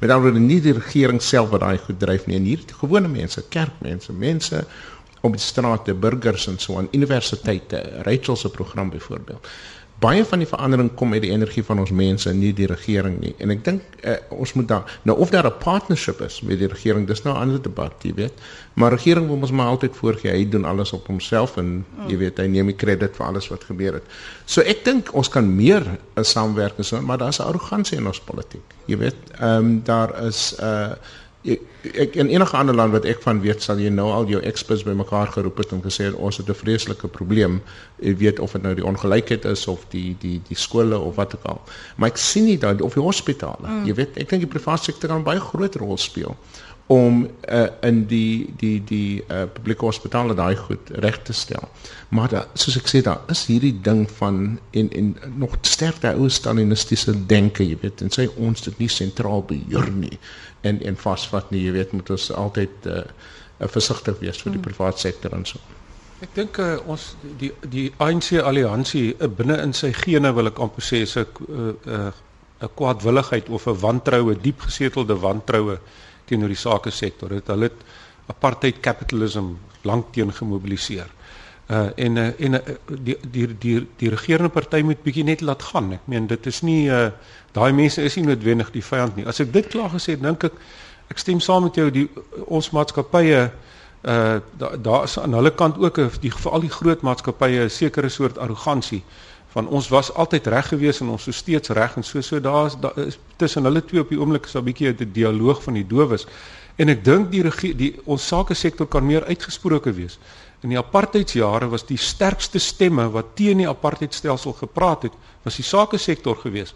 met ander woorde nie die regering self wat daai goed dryf nie en hier gewone mense, kerkmense, mense op die strate, burgers en so aan universiteite, Rachel se program byvoorbeeld baie van die verandering kom uit die energie van ons mense en nie die regering nie. En ek dink uh, ons moet daar nou of daar 'n partnership is met die regering, dis nou 'n ander debat, jy weet. Maar regering wil ons maar altyd voorgee hy doen alles op homself en jy weet hy neem die krediet vir alles wat gebeur het. So ek dink ons kan meer 'n samewerking so, maar daar's arrogansie in ons politiek. Jy weet, ehm um, daar is 'n uh, ek in enige ander land wat ek van weet sal jy nou al jou experts bymekaar geroep het en gesê het ons het 'n vreeslike probleem jy weet of dit nou die ongelykheid is of die die die skole of wat ook al. Maar ek sien nie dat of die hospitale. Mm. jy weet ek dink die private sektor kan baie groot rol speel om uh, in die die die uh, publieke hospitale daai goed reg te stel. Maar da, soos ek sê daar is hierdie ding van en en nog sterk daai ou stalinistiese denke, jy weet, en sê ons dit nie sentraal beheer nie en en vasvat nie, jy weet, moet ons altyd uh, versigtig wees vir die hmm. private sektor en so. Ek dink uh, ons die die ANC alliansie uh, binne in sy gene wil ek amper sê is 'n 'n uh, 'n kwaadwilligheid of 'n wantroue, diep gesetelde wantroue teenoor die sake sektor. Dit hulle het apartheid capitalism lank teen gemobiliseer. Uh en uh, en uh, die die die die regerende party moet bietjie net laat gaan. Ek meen dit is nie uh daai mense is nie noodwendig die vyand nie. As ek dit klaar gesê het, dink ek ek stem saam met jou die ons maatskappye uh daar da is aan hulle kant ook die veral die groot maatskappye 'n sekere soort arrogansie van ons was altyd reg gewees en ons is steeds reg en so so daar is, daar is tussen hulle twee op die oomblik is 'n bietjie 'n dialoog van die dowes. En ek dink die regie die ons sake sektor kan meer uitgesproke wees. In die apartheidsjare was die sterkste stemme wat teen die apartheidstelsel gepraat het was die sake sektor geweest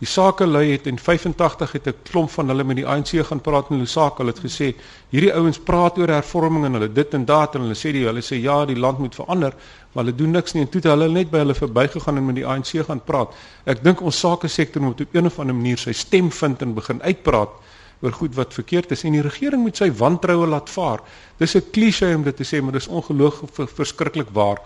Die sakelui het in 85 het 'n klomp van hulle met die ANC gaan praat in Lusaka. Hulle het gesê hierdie ouens praat oor hervorming en hulle dit en dat en hulle sê die hulle sê ja, die land moet verander, maar hulle doen niks nie en toe het hulle net by hulle verbygegaan en met die ANC gaan praat. Ek dink ons sake sektor moet op 'n of ander manier sy stem vind en begin uitpraat oor goed wat verkeerd is en die regering moet sy wantroue laat vaar. Dis 'n klise om dit te sê, maar dis ongelooflik verskriklik waar.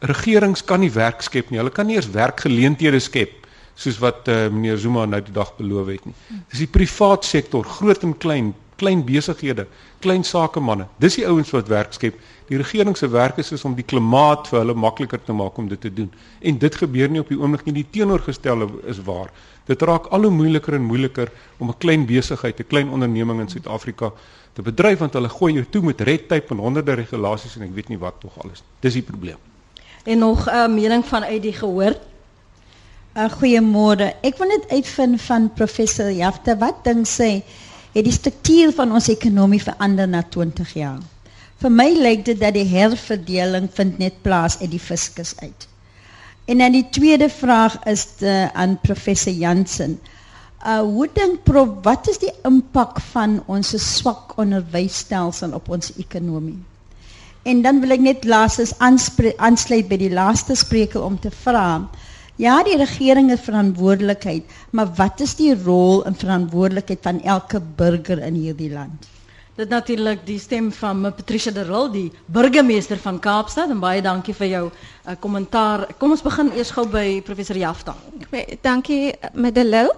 Regerings kan nie werk skep nie. Hulle kan nie eens werkgeleenthede skep soos wat uh, meneer Zuma nou die dag beloof het nie. Dis die privaat sektor, groot en klein, klein besighede, klein sakemanne. Dis die ouens wat werk skep. Die regering se werk is, is om die klimaat vir hulle makliker te maak om dit te doen. En dit gebeur nie op die oomblik nie. Die teenoorgestelde is waar. Dit raak al hoe moeiliker en moeiliker om 'n klein besigheid, 'n klein onderneming in Suid-Afrika te bedryf want hulle gooi jou toe met red tape en honderde regulasies en ek weet nie wat tog alles. Dis die probleem. En nog 'n uh, mening vanuit die gehoor Uh, goeiemôre. Ek wil net uitvind van professor Jafta wat dink sy het die struktuur van ons ekonomie verander na 20 jaar. Vir my lyk dit dat die herverdeling vind net plaas uit die fiskus uit. En dan die tweede vraag is de, aan professor Jansen. Uh hoe dink prof wat is die impak van ons swak onderwysstelsel op ons ekonomie? En dan wil ek net aanspre- aansluit by die laaste spreker om te vra. Ja, die regering het verantwoordelikheid, maar wat is die rol en verantwoordelikheid van elke burger in hierdie land? Dit natuurlik die stem van me Patricia de Ril, die burgemeester van Kaapstad en baie dankie vir jou uh, kommentaar. Kom ons begin eers gou by professor Jafta. Dankie Medelou.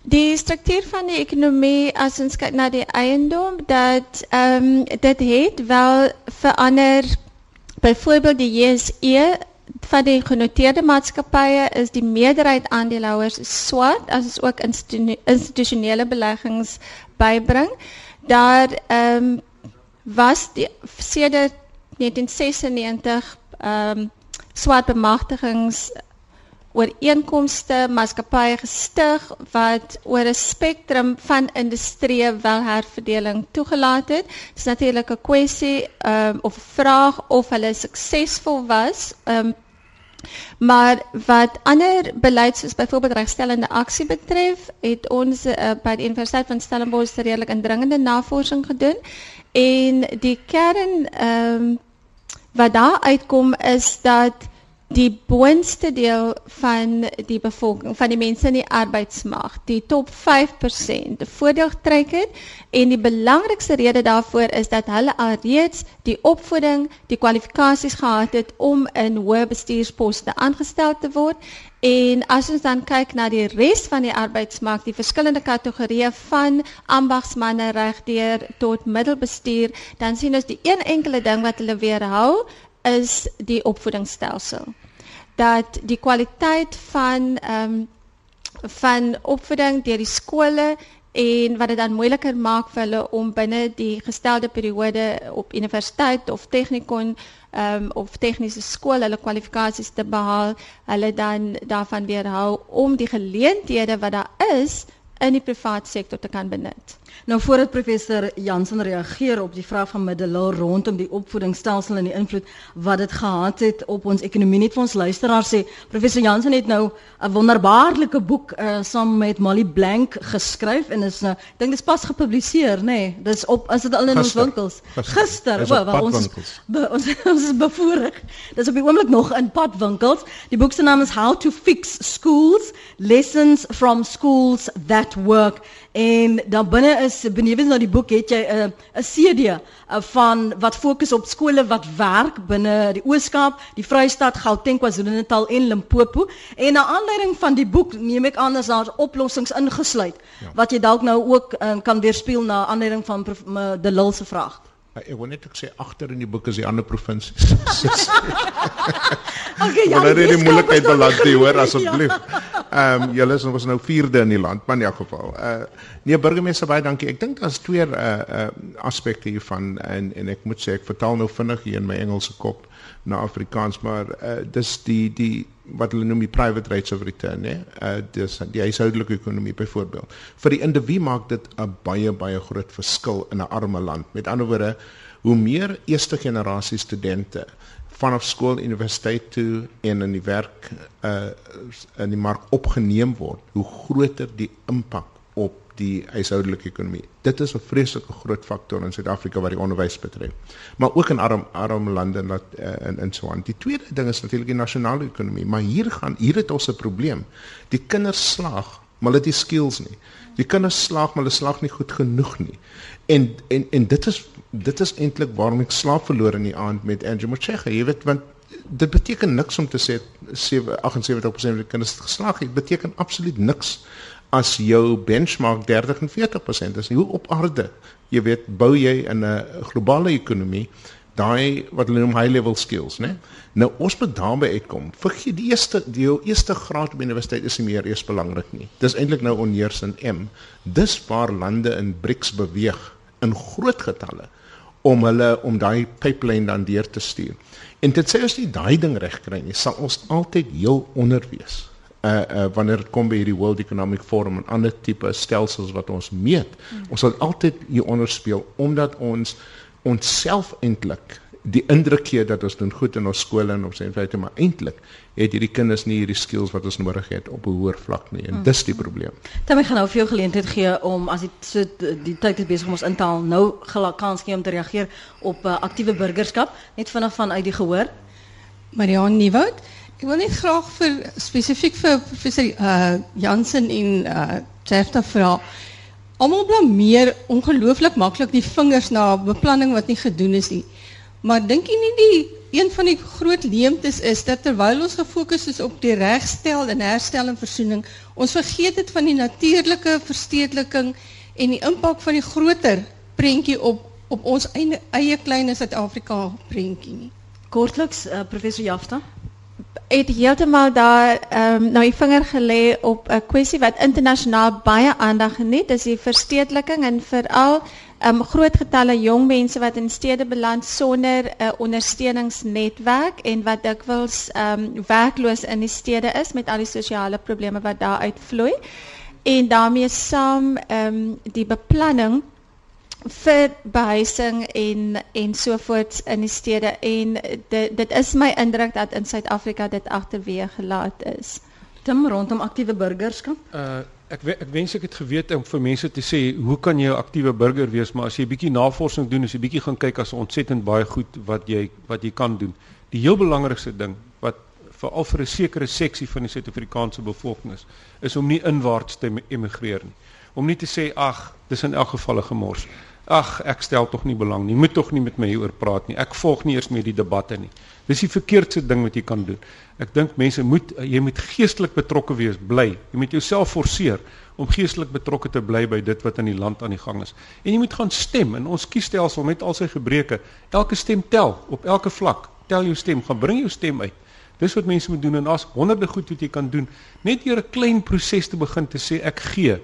Die struktuur van die ekonomie as ons kyk na die eiendom dat ehm um, dit het wel verander. Byvoorbeeld die JSE van die genoteerde maatskappye is die meerderheid aandeelhouers swart as ons ook institu institusionele beleggings bybring. Daar ehm um, was die sedert 1996 ehm um, swart bemagtigings ooreenkomste maatskappye gestig wat oor 'n spektrum van industrie wel herverdeling toegelaat het. Dit is natuurlik 'n kwessie um, of 'n vraag of hulle suksesvol was. Um, maar wat ander beleid soos byvoorbeeld regstellende aksie betref, het ons uh, by die Universiteit van Stellenbosch redelik indringende navorsing gedoen en die kern ehm um, wat daar uitkom is dat die boonste deel van die bevolking, van die mense in die arbeidsmag, die top 5%, 'n voordeel trek het en die belangrikste rede daarvoor is dat hulle alreeds die opvoeding, die kwalifikasies gehad het om in hoë bestuursposte aangestel te word. En as ons dan kyk na die res van die arbeidsmark, die verskillende kategorieë van ambagsmanne regdeur tot middelbestuur, dan sien ons die een enkele ding wat hulle weerhou is die opvoedingsstelsel. Dat die kwaliteit van ehm um, van opvoeding deur die skole en wat dit dan moeiliker maak vir hulle om binne die gestelde periode op universiteit of technikon ehm um, of tegniese skool hulle kwalifikasies te behaal, hulle dan daarvan weerhou om die geleenthede wat daar is in die private sektor te kan benut. Nou voordat professor Jansen reageer op die vraag van Middelil rondom die opvoedingsstelsel en die invloed wat dit gehad het op ons ekonomie net vir ons luisteraars sê professor Jansen het nou 'n wonderbaarlike boek uh, saam met Molly Blank geskryf en is nou ek dink dit is pas gepubliseer nê? Nee, dis op is dit al in ons Gister. winkels? Gister. gister Dis o wel, ons be, ons ons is bevoorreg. Dis op die oomblik nog in padwinkels. Die boek se naam is How to Fix Schools Lessons from Schools That Work en dan binne is benewens nou die boek het jy 'n uh, 'n CD uh, van wat fokus op skole wat werk binne die Oos-Kaap, die Vrystaat, Gauteng, KwaZulu-Natal en Limpopo. En na aanleiding van die boek neem ek aan dat daar oplossings ingesluit ja. wat jy dalk nou ook uh, kan weerspieël na aanleiding van me, de se vraag. Ek wil net ek sê agter in die boek is die ander provinsies. Okay, Ja, Wanneer jy die moeilikheid nog beland nie hoor asseblief. Ehm um, julle is ons nou vierde in die land, maar in elk geval. Uh nee burgemeester baie dankie. Ek dink daar's twee uh uh aspekte hiervan en en ek moet sê ek vertaal nou vinnig hier in my Engelse kop na Afrikaans, maar uh dis die die wat hulle noem die private rates of return, né? Uh dis die huishoudelike ekonomie byvoorbeeld. Vir die individu maak dit 'n baie baie groot verskil in 'n arme land. Met ander woorde, hoe meer eerste generasie studente vanaf skool universiteit toe en in die werk uh in die mark opgeneem word, hoe groter die impak op die huishoudelike ekonomie. Dit is 'n vreeslike groot faktor in Suid-Afrika wat die onderwys betref. Maar ook in arm arm lande wat uh, in in so aan. Die tweede ding is natuurlik die nasionale ekonomie, maar hier gaan hier het ons 'n probleem. Die kinders slaag, maar hulle het nie skills nie. Die kinders slaag, maar hulle slaag nie goed genoeg nie. En en en dit is dit is eintlik waarom ek slaap verloor in die aand met Andrew Motshega. Jy weet want dit beteken niks om te sê 7 78% van die kinders het geslaag. Dit beteken absoluut niks as jou benchmark 30 en 40% is. Hoe op aarde, jy weet, bou jy in 'n globale ekonomie daai wat hulle noem high level skills, né? Nou ons moet daarby uitkom. Vergeet die eerste die jou eerste graad op universiteit is nie meer eers belangrik nie. Dis eintlik nou onheersend M. Dis waar lande in BRICS beweeg in groot getalle om hulle om daai pipeline dan deur te stuur. En dit sê as jy daai ding reg kry, nie, sal ons altyd heel onder wees. Uh uh wanneer dit kom by hierdie World Economic Forum en ander tipe stelsels wat ons meet. Mm. Ons sal altyd hier onder speel omdat ons onsself eintlik die indruk gee dat ons doen goed in ons skole en op sy feite maar eintlik het hierdie kinders nie hierdie skills wat ons nodig het op 'n hoër vlak nie en mm. dis die probleem. Dan ek gaan nou vir jou geleentheid gee om as dit so die tyd is besig om ons in te haal nou kans gee om te reageer op uh, aktiewe burgerskap net vinnig vanuit die gehoor. Marianne Nieuwoud. Ik wil niet graag voor, specifiek voor professor uh, Jansen en uh, Jefta vragen. Allemaal blameer ongelooflijk makkelijk die vingers naar beplanning wat niet gedaan is. Nie. Maar denk je niet die een van die groot leemtes is dat terwijl ons gefocust is op die rechtstel en herstel en verzoening, ons vergeet het van die natuurlijke verstedelijking en die impact van die groter prentjie op, op ons eie kleine Zuid-Afrika prentjie. Kortliks, uh, professor Jafta? het heeltemal daar ehm nou die vinger gelê op 'n kwessie wat internasionaal baie aandag geniet, dis die verstedeliking en ehm um, groot getalle jong mense wat in stede beland sonder 'n uh, ondersteuningsnetwerk en wat dikwels ehm um, werkloos in die stede is met al die sosiale probleme wat daar uitvloei. En daarmee saam ehm um, die beplanning vir behuising en ensovoorts in die stede en dit dit is my indruk dat in Suid-Afrika dit agterweë gelaat is. Tim rondom aktiewe burgerskap? Uh ek ek wens ek het geweet om vir mense te sê hoe kan jy 'n aktiewe burger wees maar as jy 'n bietjie navorsing doen as jy bietjie gaan kyk as ontsettend baie goed wat jy wat jy kan doen. Die heel belangrikste ding wat veral vir 'n sekere seksie van die Suid-Afrikaanse bevolking is, is om nie inwaarts te emigreer nie. Om nie te sê ag, dis in elk geval 'n gemors. Ag, ek stel tog nie belang nie. Moet tog nie met my hieroor praat nie. Ek volg nie eers meer die debatte nie. Dis die verkeerdste ding wat jy kan doen. Ek dink mense moet jy moet geestelik betrokke wees, bly. Jy moet jouself forceer om geestelik betrokke te bly by dit wat in die land aan die gang is. En jy moet gaan stem in ons kiesstelsel met al sy gebreke. Elke stem tel op elke vlak. Tel jou stem, gaan bring jou stem uit. Dis wat mense moet doen en daar's honderde goed wat jy kan doen net deur 'n klein proses te begin te sê ek gee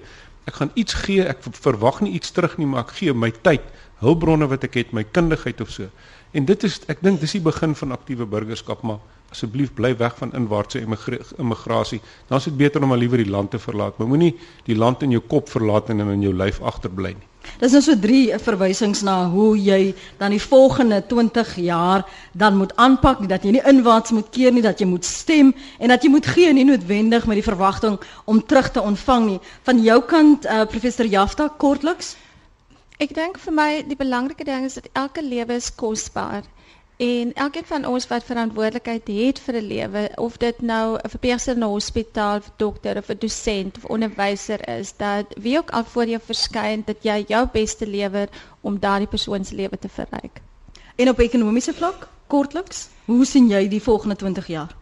ek gaan iets gee, ek verwag nie iets terug nie, maar ek gee my tyd, hulpbronne wat ek het, my kundigheid of so. En dit is ek dink dis die begin van aktiewe burgerskap, maar asseblief bly weg van inwaartse immigrasie. Dan is dit beter om maar liewer die land te verlaat. Maar moenie die land in jou kop verlaat en in jou lyf agterbly nie. Dis nou so drie verwysings na hoe jy dan die volgende 20 jaar dan moet aanpak, dat jy nie inwaarts moet keer nie, dat jy moet stem en dat jy moet gee nie noodwendig met die verwagting om terug te ontvang nie. Van jou kant uh, professor Jafta kortliks? Ek dink vir my die belangrike ding is dat elke lewe is kosbaar. En elkeen van ons wat verantwoordelikheid het vir 'n lewe, of dit nou 'n verpleegster in 'n hospitaal, 'n dokter of 'n dosent of onderwyser is, dat wie ook al voor jou verskyn, dat jy jou beste lewer om daardie persoon se lewe te verryk. En op ekonomiese vlak, kortliks, hoe sien jy die volgende 20 jaar?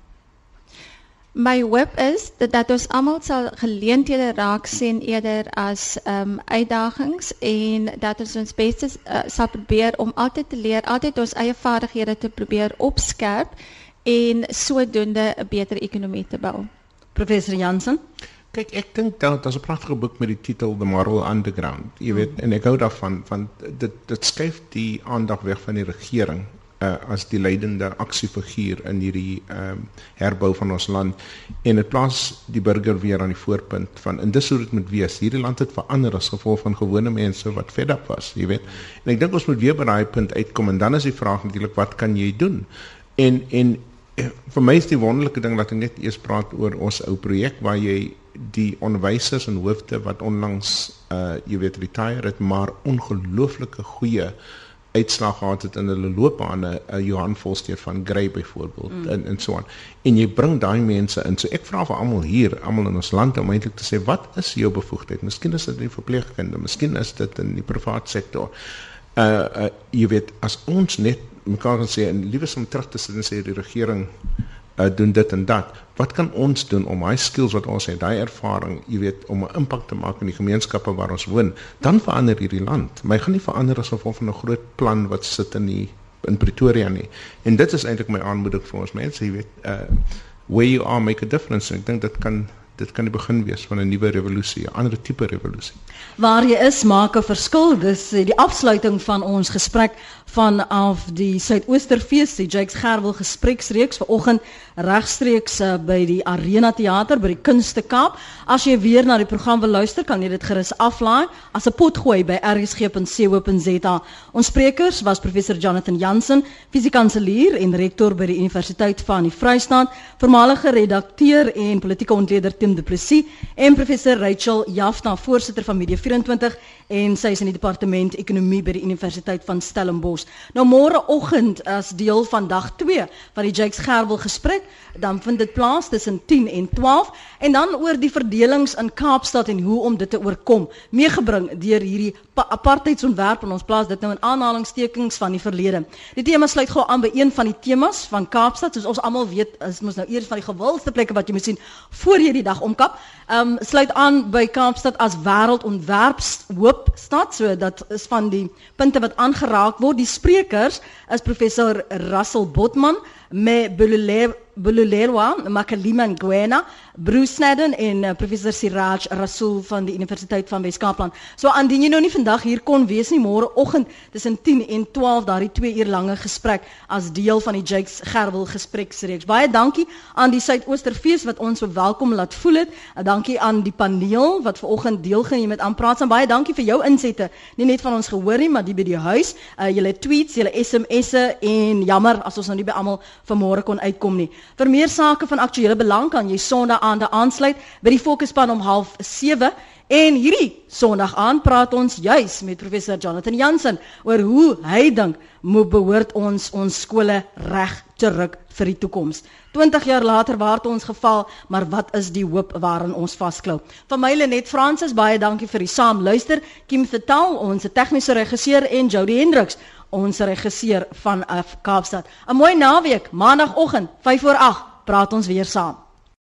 My hoop is dat, dat ons almal sal geleenthede raak sien eerder as ehm um, uitdagings en dat ons ons bes uh, sal probeer om altyd te leer, altyd ons eie vaardighede te probeer opskerp en sodoende 'n beter ekonomie te bou. Professor Jansen Kyk, ek dink dat daar's 'n pragtige boek met die titel The Moral Underground. Jy weet, en ek hou daarvan van dit dit skuif die aandag weg van die regering uh, as die leidende aksiefiguur in hierdie ehm um, herbou van ons land en dit plaas die burger weer aan die voorpunt van en dis hoe dit moet wees. Hierdie land het verander as gevolg van gewone mense wat fed up was, jy weet. En ek dink ons moet weer by daai punt uitkom en dan is die vraag natuurlik wat kan jy doen? En en eh, vir my is die wonderlike ding dat ek net eers praat oor ons ou projek waar jy die onderwysers en hoofde wat onlangs uh jy weet retire het maar ongelooflike goeie uitslag gehad het in hulle loopbane, uh, Johan Volsteer van Grey byvoorbeeld mm. en en so aan. En jy bring daai mense in. So ek vra vir almal hier, almal in ons land om eintlik te sê wat is jou bevoegdheid? Miskien is dit in verpleegkunde, miskien is dit in die private sektor. Uh, uh jy weet as ons net mekaar kan sê en liewes om terug te sit en sê die regering uh, doen dit en dat. Wat kan ons doen om daai skills wat ons het, daai ervaring, jy weet, om 'n impak te maak in die gemeenskappe waar ons woon, dan verander hierdie land. My gaan nie verander as gevolg van 'n groot plan wat sit in die in Pretoria nie. En dit is eintlik my aanmoediging vir ons mense, jy weet, uh where you are make a difference. Ek dink dit kan dit kan die begin wees van 'n nuwe revolusie, 'n ander tipe revolusie. Waar jy is, maak 'n verskil. Dis eh, die afsluiting van ons gesprek vanaf die Suidoosterfees, die Jakes Gerwel gespreksreeks vanoggend regstreeks uh, by die Arena Theater by die Kunste Kaap. As jy weer na die program wil luister, kan jy dit gerus aflaai as 'n potgooi by rsg.co.za. Ons sprekers was professor Jonathan Jansen, fisiekanselier en rektor by die Universiteit van die Vrystaat, voormalige redakteur en politieke ontleder Tim Du Plessis en professor Rachel Jafta, voorsitter van Media 24 en sy is in die departement ekonomie by die Universiteit van Stellenbosch. Nou môreoggend as deel van dag 2 van die Jakes Gerwel gesprek, dan vind dit plaas tussen 10 en 12 en dan oor die verdelings in Kaapstad en hoe om dit te oorkom, meegebring deur hierdie apartheidsontwerp en ons plaas dit nou in aanhalingstekens van die verlede. Die tema sluit gou aan by een van die temas van Kaapstad, soos ons almal weet, is mos nou eers van die gewildste plekke wat jy moet sien voor jy die dag omkap. Ehm um, sluit aan by Kaapstad as wêreldontwerpshoop stad, so dat is van die punte wat aangeraak word. Die sprekers is professor Russell Botman met Bulule Bululelwa, Makalima Ngwena, Bruce Snedden en uh, professor Siraj Rasool van die Universiteit van Wes-Kaapland. So aandien jy nou nie vandag hier kon wees nie, môreoggend tussen 10 en 12 daardie 2 uur lange gesprek as deel van die Jakes Gerwel gespreksreeks. Baie dankie aan die Suidoosterfees wat ons so welkom laat voel het. Uh, dankie aan die paneel wat vanoggend deelgeneem het aan praat. En baie dankie vir jou insette. Nie net van ons gehoor nie, maar die by die huis. Uh, julle tweets, julle SMS'e en jammer as ons nou nie by almal vanmôre kon uitkom nie. Vir meer sake van aktuële belang kan jy Sondag aand aansluit by die fokuspan om 07:30 en hierdie Sondag aand praat ons juis met professor Jonathan Jansen oor hoe hy dink moet behoort ons ons skole reg terug vir die toekoms. 20 jaar later waar ons geval, maar wat is die hoop waarin ons vasklou? Van my Lenet Fransis, baie dankie vir die saam luister. Kim Vertel, ons tegniese regisseur en Jody Hendriks ons regisseur van Kaapstad. 'n Mooi naweek, maandagooggend 5 voor 8, praat ons weer saam.